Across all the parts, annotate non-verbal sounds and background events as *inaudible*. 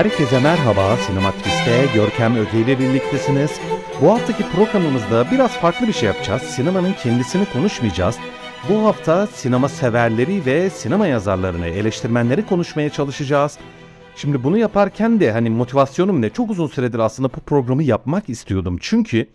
Herkese merhaba, Sinematris'te Görkem Öge ile birliktesiniz. Bu haftaki programımızda biraz farklı bir şey yapacağız. Sinemanın kendisini konuşmayacağız. Bu hafta sinema severleri ve sinema yazarlarını, eleştirmenleri konuşmaya çalışacağız. Şimdi bunu yaparken de hani motivasyonum ne? Çok uzun süredir aslında bu programı yapmak istiyordum. Çünkü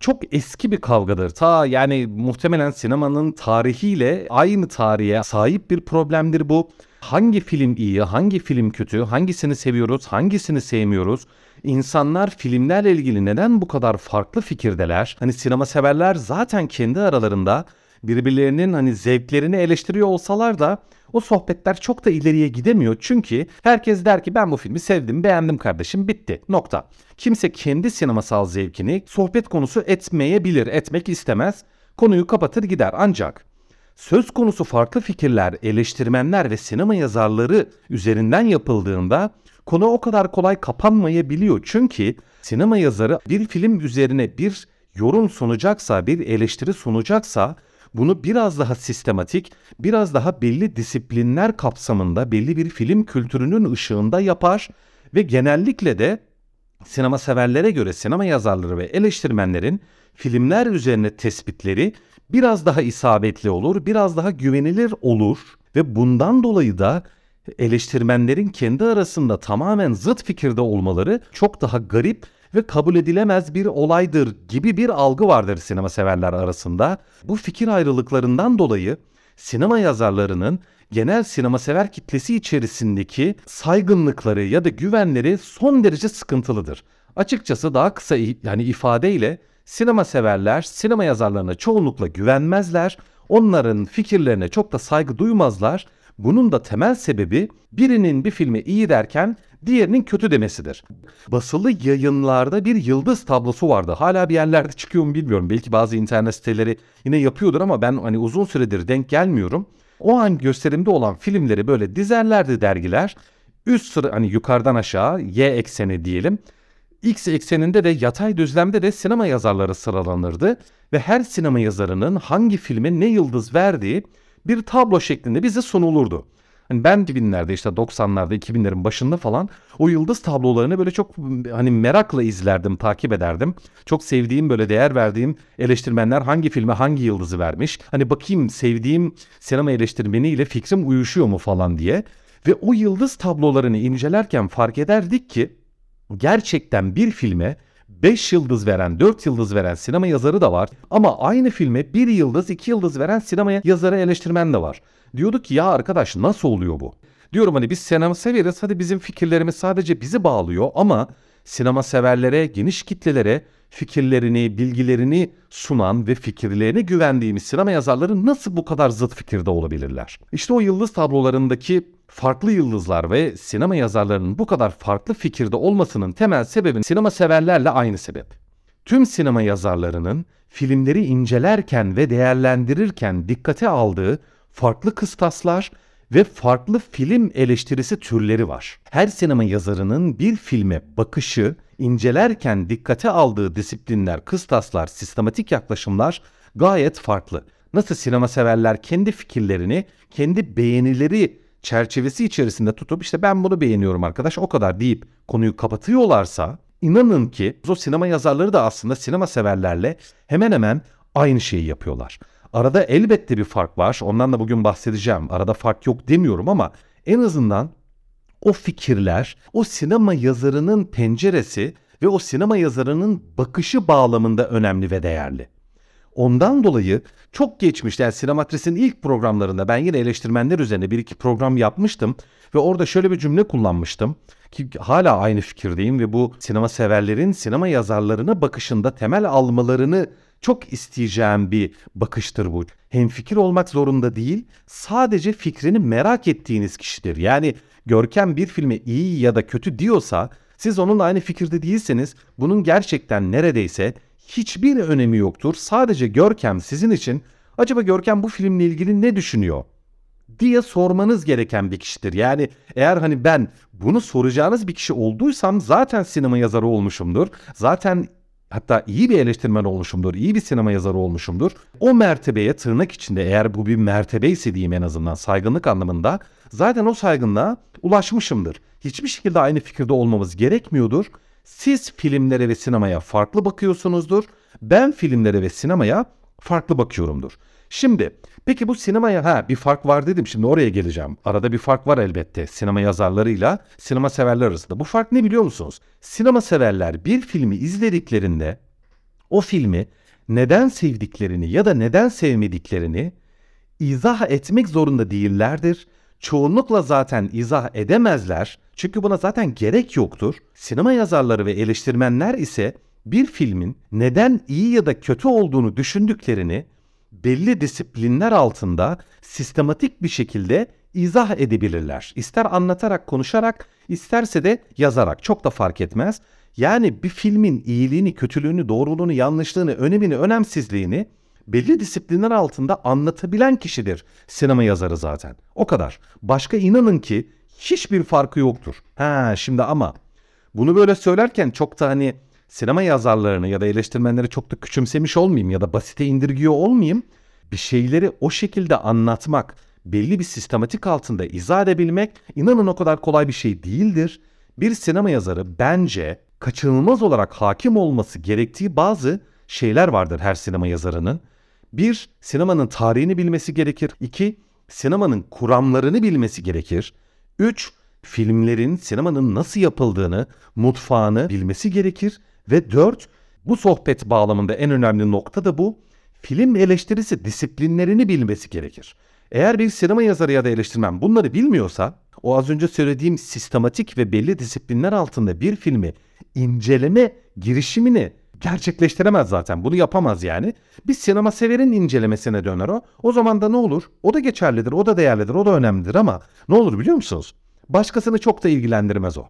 çok eski bir kavgadır. Ta yani muhtemelen sinemanın tarihiyle aynı tarihe sahip bir problemdir bu. Hangi film iyi, hangi film kötü, hangisini seviyoruz, hangisini sevmiyoruz? İnsanlar filmlerle ilgili neden bu kadar farklı fikirdeler? Hani sinema severler zaten kendi aralarında birbirlerinin hani zevklerini eleştiriyor olsalar da o sohbetler çok da ileriye gidemiyor. Çünkü herkes der ki ben bu filmi sevdim, beğendim kardeşim, bitti. Nokta. Kimse kendi sinemasal zevkini sohbet konusu etmeyebilir, etmek istemez. Konuyu kapatır gider ancak söz konusu farklı fikirler, eleştirmenler ve sinema yazarları üzerinden yapıldığında konu o kadar kolay kapanmayabiliyor. Çünkü sinema yazarı bir film üzerine bir yorum sunacaksa, bir eleştiri sunacaksa bunu biraz daha sistematik, biraz daha belli disiplinler kapsamında, belli bir film kültürünün ışığında yapar ve genellikle de sinema severlere göre sinema yazarları ve eleştirmenlerin filmler üzerine tespitleri biraz daha isabetli olur, biraz daha güvenilir olur ve bundan dolayı da eleştirmenlerin kendi arasında tamamen zıt fikirde olmaları çok daha garip ve kabul edilemez bir olaydır gibi bir algı vardır sinema severler arasında. Bu fikir ayrılıklarından dolayı sinema yazarlarının genel sinema sever kitlesi içerisindeki saygınlıkları ya da güvenleri son derece sıkıntılıdır. Açıkçası daha kısa yani ifadeyle sinema severler sinema yazarlarına çoğunlukla güvenmezler. Onların fikirlerine çok da saygı duymazlar. Bunun da temel sebebi birinin bir filme iyi derken diğerinin kötü demesidir. Basılı yayınlarda bir yıldız tablosu vardı. Hala bir yerlerde çıkıyor mu bilmiyorum. Belki bazı internet siteleri yine yapıyordur ama ben hani uzun süredir denk gelmiyorum. O an gösterimde olan filmleri böyle dizerlerdi dergiler. Üst sıra hani yukarıdan aşağı Y ekseni diyelim. X ekseninde de yatay düzlemde de sinema yazarları sıralanırdı ve her sinema yazarının hangi filme ne yıldız verdiği bir tablo şeklinde bize sunulurdu. Hani ben 2000'lerde işte 90'larda 2000'lerin başında falan o yıldız tablolarını böyle çok hani merakla izlerdim, takip ederdim. Çok sevdiğim böyle değer verdiğim eleştirmenler hangi filme hangi yıldızı vermiş. Hani bakayım sevdiğim sinema eleştirmeniyle fikrim uyuşuyor mu falan diye. Ve o yıldız tablolarını incelerken fark ederdik ki gerçekten bir filme 5 yıldız veren, 4 yıldız veren sinema yazarı da var. Ama aynı filme 1 yıldız, 2 yıldız veren sinema yazarı eleştirmen de var. Diyorduk ki ya arkadaş nasıl oluyor bu? Diyorum hani biz sinema severiz hadi bizim fikirlerimiz sadece bizi bağlıyor ama sinema severlere, geniş kitlelere fikirlerini, bilgilerini sunan ve fikirlerine güvendiğimiz sinema yazarları nasıl bu kadar zıt fikirde olabilirler? İşte o yıldız tablolarındaki farklı yıldızlar ve sinema yazarlarının bu kadar farklı fikirde olmasının temel sebebi sinema severlerle aynı sebep. Tüm sinema yazarlarının filmleri incelerken ve değerlendirirken dikkate aldığı farklı kıstaslar ve farklı film eleştirisi türleri var. Her sinema yazarının bir filme bakışı, incelerken dikkate aldığı disiplinler, kıstaslar, sistematik yaklaşımlar gayet farklı. Nasıl sinema severler kendi fikirlerini, kendi beğenileri çerçevesi içerisinde tutup işte ben bunu beğeniyorum arkadaş o kadar deyip konuyu kapatıyorlarsa inanın ki o sinema yazarları da aslında sinema severlerle hemen hemen aynı şeyi yapıyorlar. Arada elbette bir fark var. Ondan da bugün bahsedeceğim. Arada fark yok demiyorum ama en azından o fikirler, o sinema yazarının penceresi ve o sinema yazarının bakışı bağlamında önemli ve değerli. Ondan dolayı çok geçmişte yani Sinematris'in ilk programlarında ben yine eleştirmenler üzerine bir iki program yapmıştım ve orada şöyle bir cümle kullanmıştım ki hala aynı fikirdeyim ve bu sinema severlerin sinema yazarlarına bakışında temel almalarını çok isteyeceğim bir bakıştır bu. Hem fikir olmak zorunda değil, sadece fikrini merak ettiğiniz kişidir. Yani Görkem bir filme iyi ya da kötü diyorsa Siz onunla aynı fikirde değilseniz bunun gerçekten neredeyse hiçbir önemi yoktur. Sadece Görkem sizin için acaba Görkem bu filmle ilgili ne düşünüyor? diye sormanız gereken bir kişidir. Yani eğer hani ben bunu soracağınız bir kişi olduysam zaten sinema yazarı olmuşumdur. Zaten hatta iyi bir eleştirmen olmuşumdur, iyi bir sinema yazarı olmuşumdur. O mertebeye tırnak içinde eğer bu bir mertebe ise diyeyim en azından saygınlık anlamında zaten o saygınlığa ulaşmışımdır. Hiçbir şekilde aynı fikirde olmamız gerekmiyordur. Siz filmlere ve sinemaya farklı bakıyorsunuzdur. Ben filmlere ve sinemaya farklı bakıyorumdur. Şimdi peki bu sinemaya ha bir fark var dedim şimdi oraya geleceğim. Arada bir fark var elbette sinema yazarlarıyla sinema severler arasında. Bu fark ne biliyor musunuz? Sinema severler bir filmi izlediklerinde o filmi neden sevdiklerini ya da neden sevmediklerini izah etmek zorunda değillerdir. Çoğunlukla zaten izah edemezler. Çünkü buna zaten gerek yoktur. Sinema yazarları ve eleştirmenler ise bir filmin neden iyi ya da kötü olduğunu düşündüklerini belli disiplinler altında sistematik bir şekilde izah edebilirler. İster anlatarak, konuşarak, isterse de yazarak çok da fark etmez. Yani bir filmin iyiliğini, kötülüğünü, doğruluğunu, yanlışlığını, önemini, önemsizliğini belli disiplinler altında anlatabilen kişidir sinema yazarı zaten. O kadar. Başka inanın ki hiçbir farkı yoktur. Ha şimdi ama bunu böyle söylerken çok da hani sinema yazarlarını ya da eleştirmenleri çok da küçümsemiş olmayayım ya da basite indirgiyor olmayayım. Bir şeyleri o şekilde anlatmak, belli bir sistematik altında izah edebilmek inanın o kadar kolay bir şey değildir. Bir sinema yazarı bence kaçınılmaz olarak hakim olması gerektiği bazı şeyler vardır her sinema yazarının. Bir, sinemanın tarihini bilmesi gerekir. İki, sinemanın kuramlarını bilmesi gerekir. Üç, filmlerin, sinemanın nasıl yapıldığını, mutfağını bilmesi gerekir. Ve dört, bu sohbet bağlamında en önemli nokta da bu. Film eleştirisi disiplinlerini bilmesi gerekir. Eğer bir sinema yazarı ya da eleştirmen bunları bilmiyorsa, o az önce söylediğim sistematik ve belli disiplinler altında bir filmi inceleme girişimini gerçekleştiremez zaten. Bunu yapamaz yani. Bir sinema severin incelemesine döner o. O zaman da ne olur? O da geçerlidir, o da değerlidir, o da önemlidir ama ne olur biliyor musunuz? Başkasını çok da ilgilendirmez o.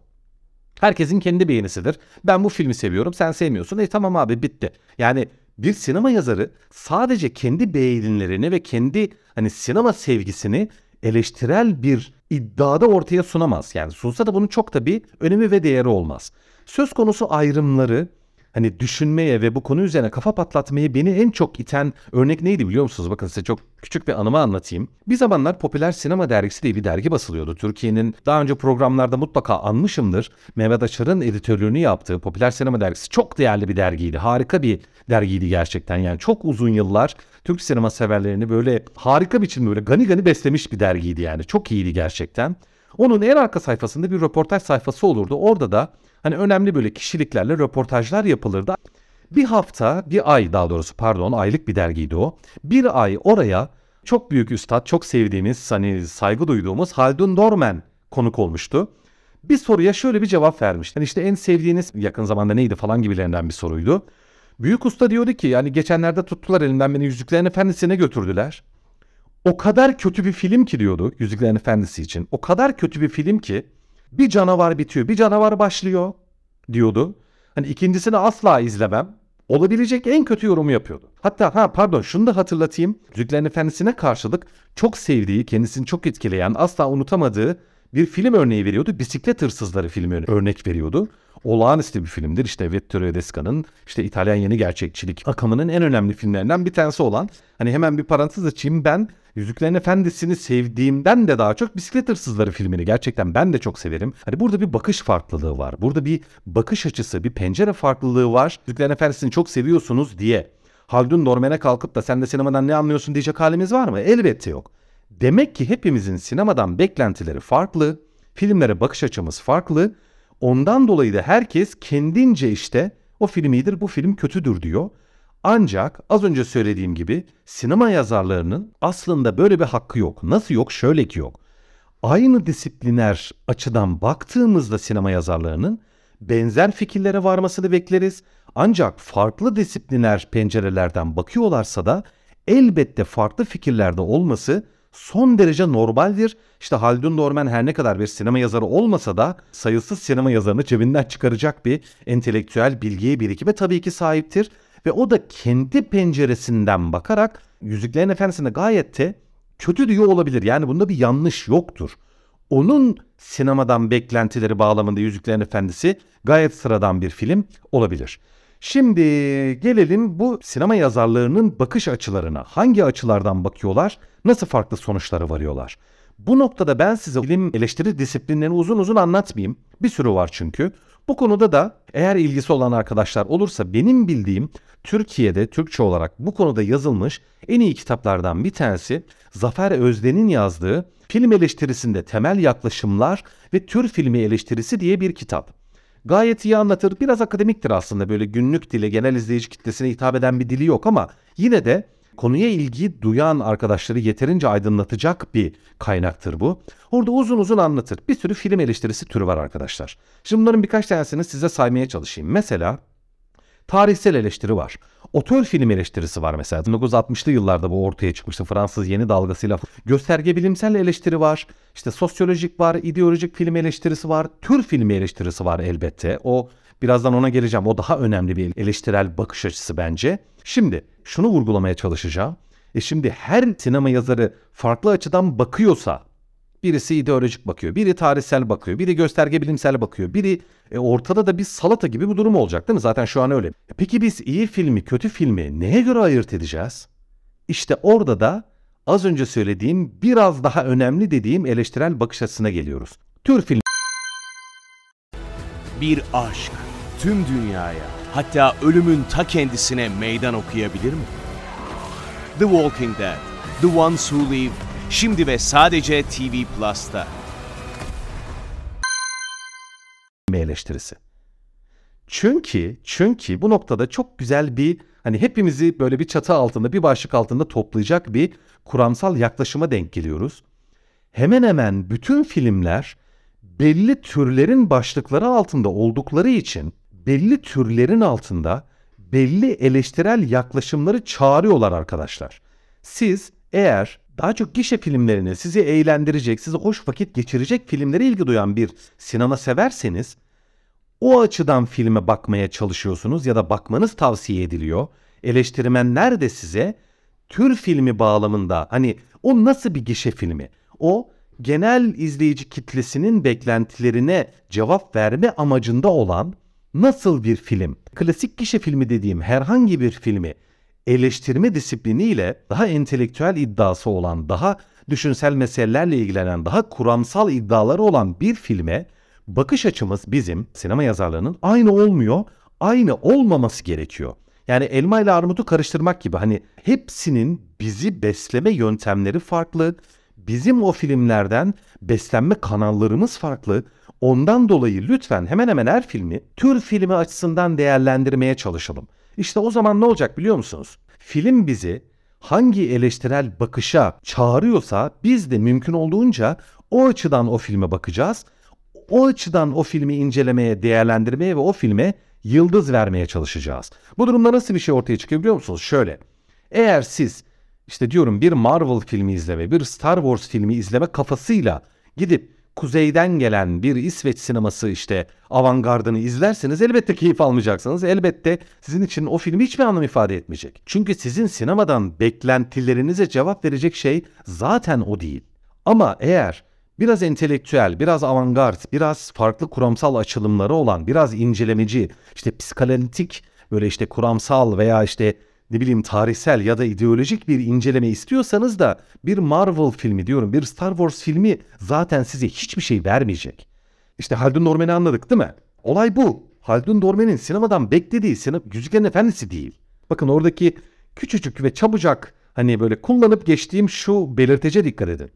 Herkesin kendi beğenisidir. Ben bu filmi seviyorum, sen sevmiyorsun. E tamam abi bitti. Yani bir sinema yazarı sadece kendi beğenilerini ve kendi hani sinema sevgisini eleştirel bir iddiada ortaya sunamaz. Yani sunsa da bunun çok da bir önemi ve değeri olmaz. Söz konusu ayrımları hani düşünmeye ve bu konu üzerine kafa patlatmayı beni en çok iten örnek neydi biliyor musunuz? Bakın size çok küçük bir anımı anlatayım. Bir zamanlar Popüler Sinema Dergisi diye bir dergi basılıyordu. Türkiye'nin daha önce programlarda mutlaka anmışımdır. Mehmet Açar'ın editörlüğünü yaptığı Popüler Sinema Dergisi çok değerli bir dergiydi. Harika bir dergiydi gerçekten. Yani çok uzun yıllar Türk sinema severlerini böyle harika biçimde böyle gani gani beslemiş bir dergiydi yani. Çok iyiydi gerçekten. Onun en arka sayfasında bir röportaj sayfası olurdu. Orada da Hani önemli böyle kişiliklerle röportajlar yapılırdı. Bir hafta, bir ay daha doğrusu pardon aylık bir dergiydi o. Bir ay oraya çok büyük üstad, çok sevdiğimiz, hani saygı duyduğumuz Haldun Dorman konuk olmuştu. Bir soruya şöyle bir cevap vermiş. Yani işte en sevdiğiniz yakın zamanda neydi falan gibilerinden bir soruydu. Büyük usta diyordu ki yani geçenlerde tuttular elinden beni Yüzüklerin Efendisi'ne götürdüler. O kadar kötü bir film ki diyordu Yüzüklerin Efendisi için. O kadar kötü bir film ki bir canavar bitiyor, bir canavar başlıyor diyordu. Hani ikincisini asla izlemem. Olabilecek en kötü yorumu yapıyordu. Hatta ha pardon şunu da hatırlatayım. Yüzüklerin Efendisi'ne karşılık çok sevdiği, kendisini çok etkileyen, asla unutamadığı bir film örneği veriyordu. Bisiklet Hırsızları filmi örnek veriyordu. Olağanüstü bir filmdir. İşte Vittorio Desca'nın işte İtalyan yeni gerçekçilik akımının en önemli filmlerinden bir tanesi olan. Hani hemen bir parantez açayım. Ben Yüzüklerin Efendisi'ni sevdiğimden de daha çok Bisiklet Hırsızları filmini gerçekten ben de çok severim. Hani burada bir bakış farklılığı var. Burada bir bakış açısı, bir pencere farklılığı var. Yüzüklerin Efendisi'ni çok seviyorsunuz diye. Haldun Dormen'e kalkıp da sen de sinemadan ne anlıyorsun diyecek halimiz var mı? Elbette yok. Demek ki hepimizin sinemadan beklentileri farklı, filmlere bakış açımız farklı. Ondan dolayı da herkes kendince işte o film iyidir, bu film kötüdür diyor. Ancak az önce söylediğim gibi sinema yazarlarının aslında böyle bir hakkı yok. Nasıl yok? Şöyle ki yok. Aynı disipliner açıdan baktığımızda sinema yazarlarının benzer fikirlere varmasını bekleriz. Ancak farklı disipliner pencerelerden bakıyorlarsa da elbette farklı fikirlerde olması son derece normaldir. İşte Haldun Dorman her ne kadar bir sinema yazarı olmasa da sayısız sinema yazarını cebinden çıkaracak bir entelektüel bilgiye birikime tabii ki sahiptir. Ve o da kendi penceresinden bakarak Yüzüklerin Efendisi'nde gayet de kötü diyor olabilir. Yani bunda bir yanlış yoktur. Onun sinemadan beklentileri bağlamında Yüzüklerin Efendisi gayet sıradan bir film olabilir. Şimdi gelelim bu sinema yazarlarının bakış açılarına. Hangi açılardan bakıyorlar? Nasıl farklı sonuçlara varıyorlar? Bu noktada ben size film eleştiri disiplinlerini uzun uzun anlatmayayım. Bir sürü var çünkü. Bu konuda da eğer ilgisi olan arkadaşlar olursa benim bildiğim Türkiye'de Türkçe olarak bu konuda yazılmış en iyi kitaplardan bir tanesi Zafer Özden'in yazdığı Film Eleştirisinde Temel Yaklaşımlar ve Tür Filmi Eleştirisi diye bir kitap. Gayet iyi anlatır. Biraz akademiktir aslında böyle günlük dile genel izleyici kitlesine hitap eden bir dili yok ama yine de konuya ilgi duyan arkadaşları yeterince aydınlatacak bir kaynaktır bu. Orada uzun uzun anlatır. Bir sürü film eleştirisi türü var arkadaşlar. Şimdi bunların birkaç tanesini size saymaya çalışayım. Mesela tarihsel eleştiri var. Otör film eleştirisi var mesela. 1960'lı yıllarda bu ortaya çıkmıştı Fransız yeni dalgasıyla. Gösterge bilimsel eleştiri var. İşte sosyolojik var, ideolojik film eleştirisi var, tür filmi eleştirisi var elbette. O birazdan ona geleceğim. O daha önemli bir eleştirel bakış açısı bence. Şimdi şunu vurgulamaya çalışacağım. E şimdi her sinema yazarı farklı açıdan bakıyorsa Birisi ideolojik bakıyor, biri tarihsel bakıyor, biri gösterge bilimsel bakıyor, biri e, ortada da bir salata gibi bir durum olacak değil mi? Zaten şu an öyle. E, peki biz iyi filmi, kötü filmi neye göre ayırt edeceğiz? İşte orada da az önce söylediğim biraz daha önemli dediğim eleştirel bakış açısına geliyoruz. Tür film Bir aşk tüm dünyaya hatta ölümün ta kendisine meydan okuyabilir mi? The Walking Dead, The Ones Who Live Şimdi ve sadece TV Plus'ta. eleştirisi. Çünkü çünkü bu noktada çok güzel bir hani hepimizi böyle bir çatı altında bir başlık altında toplayacak bir kuramsal yaklaşıma denk geliyoruz. Hemen hemen bütün filmler belli türlerin başlıkları altında oldukları için belli türlerin altında belli eleştirel yaklaşımları çağırıyorlar arkadaşlar. Siz eğer daha çok gişe filmlerine sizi eğlendirecek, size hoş vakit geçirecek filmlere ilgi duyan bir sinema severseniz o açıdan filme bakmaya çalışıyorsunuz ya da bakmanız tavsiye ediliyor. Eleştirmenler de size tür filmi bağlamında hani o nasıl bir gişe filmi? O genel izleyici kitlesinin beklentilerine cevap verme amacında olan nasıl bir film? Klasik gişe filmi dediğim herhangi bir filmi eleştirme disipliniyle daha entelektüel iddiası olan, daha düşünsel meselelerle ilgilenen, daha kuramsal iddiaları olan bir filme bakış açımız bizim sinema yazarlarının aynı olmuyor, aynı olmaması gerekiyor. Yani elma ile armudu karıştırmak gibi hani hepsinin bizi besleme yöntemleri farklı. Bizim o filmlerden beslenme kanallarımız farklı. Ondan dolayı lütfen hemen hemen her filmi tür filmi açısından değerlendirmeye çalışalım. İşte o zaman ne olacak biliyor musunuz? Film bizi hangi eleştirel bakışa çağırıyorsa biz de mümkün olduğunca o açıdan o filme bakacağız. O açıdan o filmi incelemeye, değerlendirmeye ve o filme yıldız vermeye çalışacağız. Bu durumda nasıl bir şey ortaya çıkıyor biliyor musunuz? Şöyle. Eğer siz işte diyorum bir Marvel filmi izleme, bir Star Wars filmi izleme kafasıyla gidip kuzeyden gelen bir İsveç sineması işte avantgardını izlerseniz elbette keyif almayacaksınız. Elbette sizin için o film hiçbir anlam ifade etmeyecek. Çünkü sizin sinemadan beklentilerinize cevap verecek şey zaten o değil. Ama eğer biraz entelektüel, biraz avantgard, biraz farklı kuramsal açılımları olan, biraz incelemeci, işte psikanalitik böyle işte kuramsal veya işte ne bileyim tarihsel ya da ideolojik bir inceleme istiyorsanız da bir Marvel filmi diyorum bir Star Wars filmi zaten size hiçbir şey vermeyecek. İşte Haldun Dormen'i anladık değil mi? Olay bu. Haldun Dormen'in sinemadan beklediği sinema Yüzüklerin Efendisi değil. Bakın oradaki küçücük ve çabucak hani böyle kullanıp geçtiğim şu belirtece dikkat edin.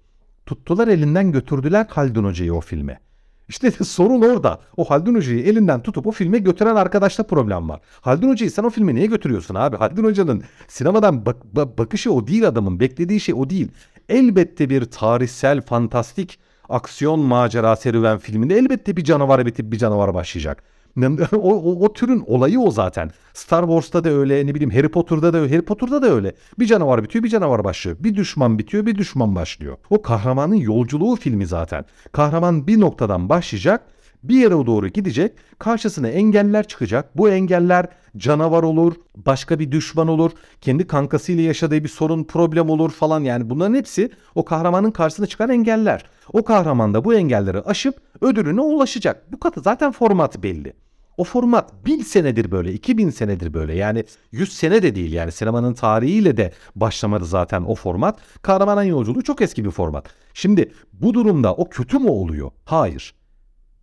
Tuttular elinden götürdüler Haldun Hoca'yı o filme. İşte *laughs* sorun orada. O Haldun Hoca'yı elinden tutup o filme götüren arkadaşta problem var. Haldun Hoca'yı sen o filme niye götürüyorsun abi? Haldun Hoca'nın sinemadan bak bak bakışı o değil adamın. Beklediği şey o değil. Elbette bir tarihsel, fantastik aksiyon macera serüven filminde elbette bir canavar bitip bir canavar başlayacak. *laughs* o, o, o türün olayı o zaten. Star Wars'ta da öyle, ne bileyim Harry Potter'da da öyle. Harry Potter'da da öyle. Bir canavar bitiyor, bir canavar başlıyor. Bir düşman bitiyor, bir düşman başlıyor. O kahramanın yolculuğu filmi zaten. Kahraman bir noktadan başlayacak, bir yere doğru gidecek, karşısına engeller çıkacak. Bu engeller canavar olur, başka bir düşman olur, kendi kankasıyla yaşadığı bir sorun, problem olur falan yani bunların hepsi o kahramanın karşısına çıkan engeller. O kahraman da bu engelleri aşıp ödülüne ulaşacak. Bu katı zaten format belli. O format bin senedir böyle, 2000 senedir böyle. Yani 100 sene de değil yani sinemanın tarihiyle de başlamadı zaten o format. Kahramanın yolculuğu çok eski bir format. Şimdi bu durumda o kötü mü oluyor? Hayır.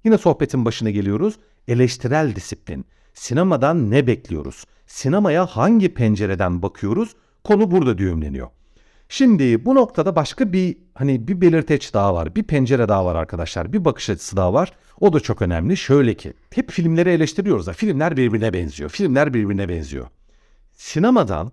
Yine sohbetin başına geliyoruz. Eleştirel disiplin. Sinemadan ne bekliyoruz? Sinemaya hangi pencereden bakıyoruz? Konu burada düğümleniyor. Şimdi bu noktada başka bir hani bir belirteç daha var. Bir pencere daha var arkadaşlar. Bir bakış açısı daha var. O da çok önemli. Şöyle ki hep filmleri eleştiriyoruz da filmler birbirine benziyor. Filmler birbirine benziyor. Sinemadan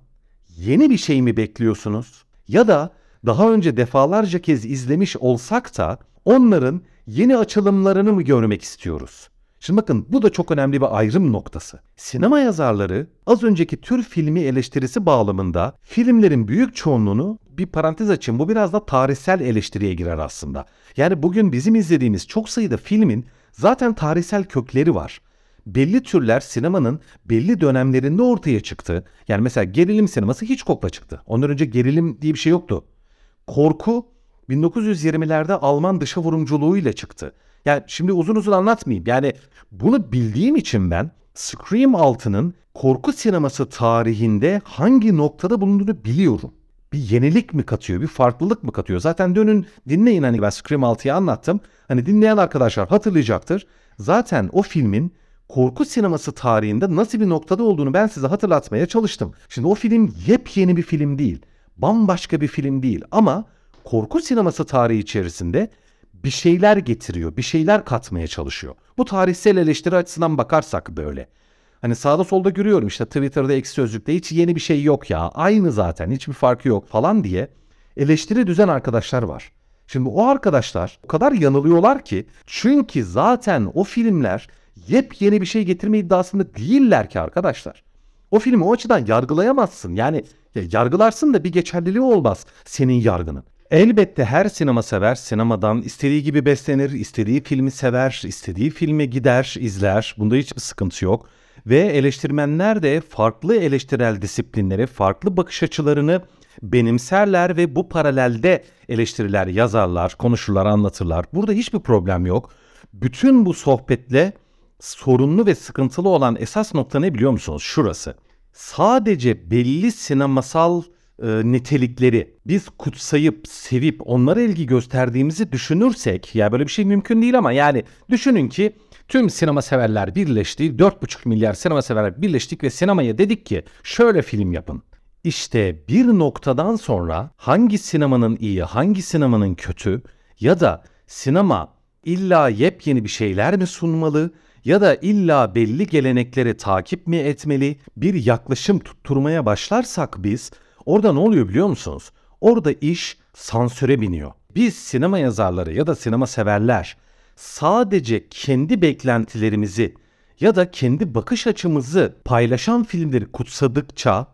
yeni bir şey mi bekliyorsunuz? Ya da daha önce defalarca kez izlemiş olsak da onların yeni açılımlarını mı görmek istiyoruz? Şimdi bakın bu da çok önemli bir ayrım noktası. Sinema yazarları az önceki tür filmi eleştirisi bağlamında filmlerin büyük çoğunluğunu bir parantez açın bu biraz da tarihsel eleştiriye girer aslında. Yani bugün bizim izlediğimiz çok sayıda filmin zaten tarihsel kökleri var. Belli türler sinemanın belli dönemlerinde ortaya çıktı. Yani mesela gerilim sineması hiç kokla çıktı. Ondan önce gerilim diye bir şey yoktu. Korku 1920'lerde Alman dışa vurumculuğuyla çıktı. Yani şimdi uzun uzun anlatmayayım. Yani bunu bildiğim için ben Scream 6'nın korku sineması tarihinde hangi noktada bulunduğunu biliyorum. Bir yenilik mi katıyor, bir farklılık mı katıyor? Zaten dönün dinleyin hani ben Scream 6'yı anlattım. Hani dinleyen arkadaşlar hatırlayacaktır. Zaten o filmin korku sineması tarihinde nasıl bir noktada olduğunu ben size hatırlatmaya çalıştım. Şimdi o film yepyeni bir film değil. Bambaşka bir film değil ama korku sineması tarihi içerisinde bir şeyler getiriyor, bir şeyler katmaya çalışıyor. Bu tarihsel eleştiri açısından bakarsak böyle. Hani sağda solda görüyorum işte Twitter'da eksi sözlükte hiç yeni bir şey yok ya. Aynı zaten hiçbir farkı yok falan diye eleştiri düzen arkadaşlar var. Şimdi o arkadaşlar o kadar yanılıyorlar ki çünkü zaten o filmler yepyeni bir şey getirme iddiasında değiller ki arkadaşlar. O filmi o açıdan yargılayamazsın. Yani ya yargılarsın da bir geçerliliği olmaz senin yargının. Elbette her sinema sever sinemadan istediği gibi beslenir, istediği filmi sever, istediği filme gider, izler. Bunda hiçbir sıkıntı yok. Ve eleştirmenler de farklı eleştirel disiplinleri, farklı bakış açılarını benimserler ve bu paralelde eleştiriler yazarlar, konuşurlar, anlatırlar. Burada hiçbir problem yok. Bütün bu sohbetle sorunlu ve sıkıntılı olan esas nokta ne biliyor musunuz? Şurası. Sadece belli sinemasal e, nitelikleri biz kutsayıp, sevip onlara ilgi gösterdiğimizi düşünürsek, ya böyle bir şey mümkün değil ama yani düşünün ki tüm sinema severler birleşti, 4,5 milyar sinema severler birleştik ve sinemaya dedik ki şöyle film yapın. İşte bir noktadan sonra hangi sinemanın iyi, hangi sinemanın kötü ya da sinema illa yepyeni bir şeyler mi sunmalı ya da illa belli gelenekleri takip mi etmeli bir yaklaşım tutturmaya başlarsak biz Orada ne oluyor biliyor musunuz? Orada iş sansüre biniyor. Biz sinema yazarları ya da sinema severler sadece kendi beklentilerimizi ya da kendi bakış açımızı paylaşan filmleri kutsadıkça,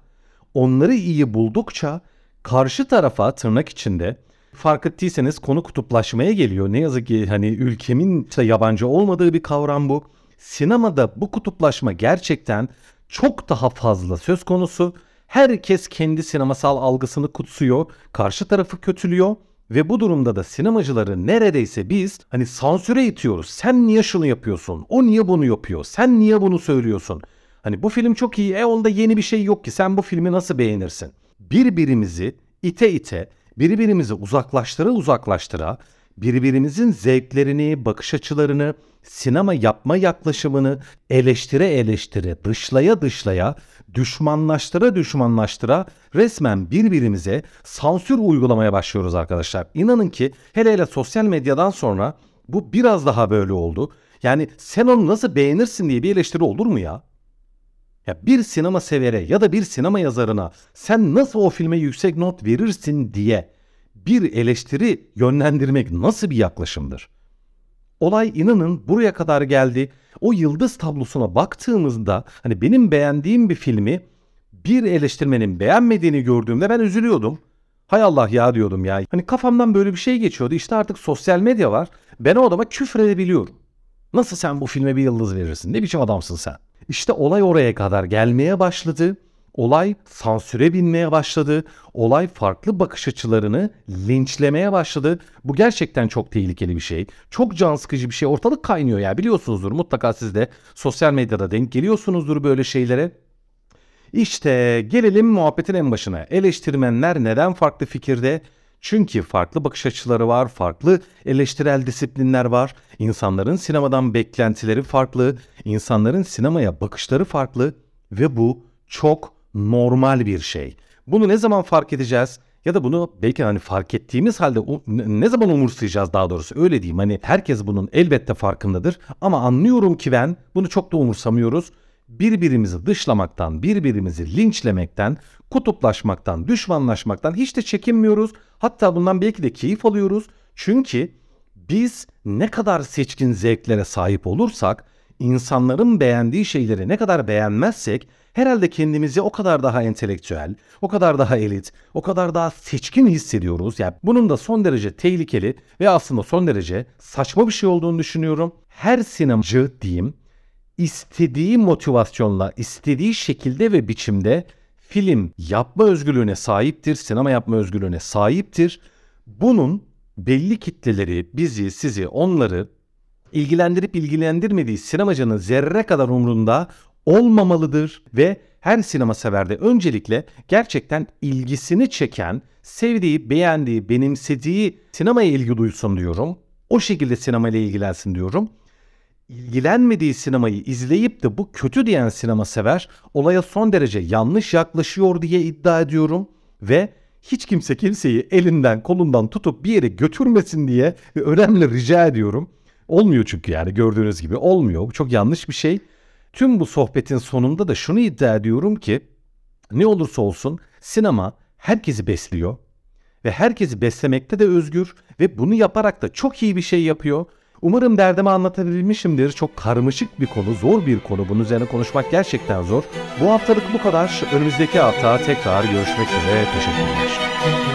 onları iyi buldukça karşı tarafa tırnak içinde fark ettiyseniz konu kutuplaşmaya geliyor. Ne yazık ki hani ülkemin işte yabancı olmadığı bir kavram bu. Sinemada bu kutuplaşma gerçekten çok daha fazla söz konusu Herkes kendi sinemasal algısını kutsuyor, karşı tarafı kötülüyor ve bu durumda da sinemacıları neredeyse biz hani sansüre itiyoruz. Sen niye şunu yapıyorsun? O niye bunu yapıyor? Sen niye bunu söylüyorsun? Hani bu film çok iyi. E onda yeni bir şey yok ki. Sen bu filmi nasıl beğenirsin? Birbirimizi ite ite, birbirimizi uzaklaştıra uzaklaştıra, birbirimizin zevklerini, bakış açılarını, sinema yapma yaklaşımını eleştire eleştire, dışlaya dışlaya, düşmanlaştıra düşmanlaştıra resmen birbirimize sansür uygulamaya başlıyoruz arkadaşlar. İnanın ki hele hele sosyal medyadan sonra bu biraz daha böyle oldu. Yani sen onu nasıl beğenirsin diye bir eleştiri olur mu ya? Ya bir sinema severe ya da bir sinema yazarına sen nasıl o filme yüksek not verirsin diye bir eleştiri yönlendirmek nasıl bir yaklaşımdır? Olay inanın buraya kadar geldi. O yıldız tablosuna baktığımızda hani benim beğendiğim bir filmi bir eleştirmenin beğenmediğini gördüğümde ben üzülüyordum. Hay Allah ya diyordum ya. Hani kafamdan böyle bir şey geçiyordu. İşte artık sosyal medya var. Ben o adama küfür edebiliyorum. Nasıl sen bu filme bir yıldız verirsin? Ne biçim adamsın sen? İşte olay oraya kadar gelmeye başladı. Olay sansüre binmeye başladı. Olay farklı bakış açılarını linçlemeye başladı. Bu gerçekten çok tehlikeli bir şey. Çok can sıkıcı bir şey. Ortalık kaynıyor ya biliyorsunuzdur. Mutlaka siz de sosyal medyada denk geliyorsunuzdur böyle şeylere. İşte gelelim muhabbetin en başına. Eleştirmenler neden farklı fikirde? Çünkü farklı bakış açıları var, farklı eleştirel disiplinler var. İnsanların sinemadan beklentileri farklı, insanların sinemaya bakışları farklı ve bu çok normal bir şey. Bunu ne zaman fark edeceğiz? Ya da bunu belki hani fark ettiğimiz halde ne zaman umursayacağız daha doğrusu öyle diyeyim. Hani herkes bunun elbette farkındadır ama anlıyorum ki ben bunu çok da umursamıyoruz birbirimizi dışlamaktan, birbirimizi linçlemekten, kutuplaşmaktan, düşmanlaşmaktan hiç de çekinmiyoruz. Hatta bundan belki de keyif alıyoruz. Çünkü biz ne kadar seçkin zevklere sahip olursak, insanların beğendiği şeyleri ne kadar beğenmezsek herhalde kendimizi o kadar daha entelektüel, o kadar daha elit, o kadar daha seçkin hissediyoruz. Yani bunun da son derece tehlikeli ve aslında son derece saçma bir şey olduğunu düşünüyorum. Her sinemacı diyeyim istediği motivasyonla, istediği şekilde ve biçimde film yapma özgürlüğüne sahiptir, sinema yapma özgürlüğüne sahiptir. Bunun belli kitleleri, bizi, sizi, onları ilgilendirip ilgilendirmediği sinemacının zerre kadar umrunda olmamalıdır ve her sinema severde öncelikle gerçekten ilgisini çeken, sevdiği, beğendiği, benimsediği sinemaya ilgi duysun diyorum. O şekilde sinemayla ilgilensin diyorum ilgilenmediği sinemayı izleyip de bu kötü diyen sinema sever olaya son derece yanlış yaklaşıyor diye iddia ediyorum ve hiç kimse kimseyi elinden kolundan tutup bir yere götürmesin diye önemli rica ediyorum. Olmuyor çünkü yani gördüğünüz gibi olmuyor. Bu çok yanlış bir şey. Tüm bu sohbetin sonunda da şunu iddia ediyorum ki ne olursa olsun sinema herkesi besliyor ve herkesi beslemekte de özgür ve bunu yaparak da çok iyi bir şey yapıyor. Umarım derdimi anlatabilmişimdir. Çok karmaşık bir konu, zor bir konu. Bunun üzerine konuşmak gerçekten zor. Bu haftalık bu kadar. Önümüzdeki hafta tekrar görüşmek üzere. Teşekkürler.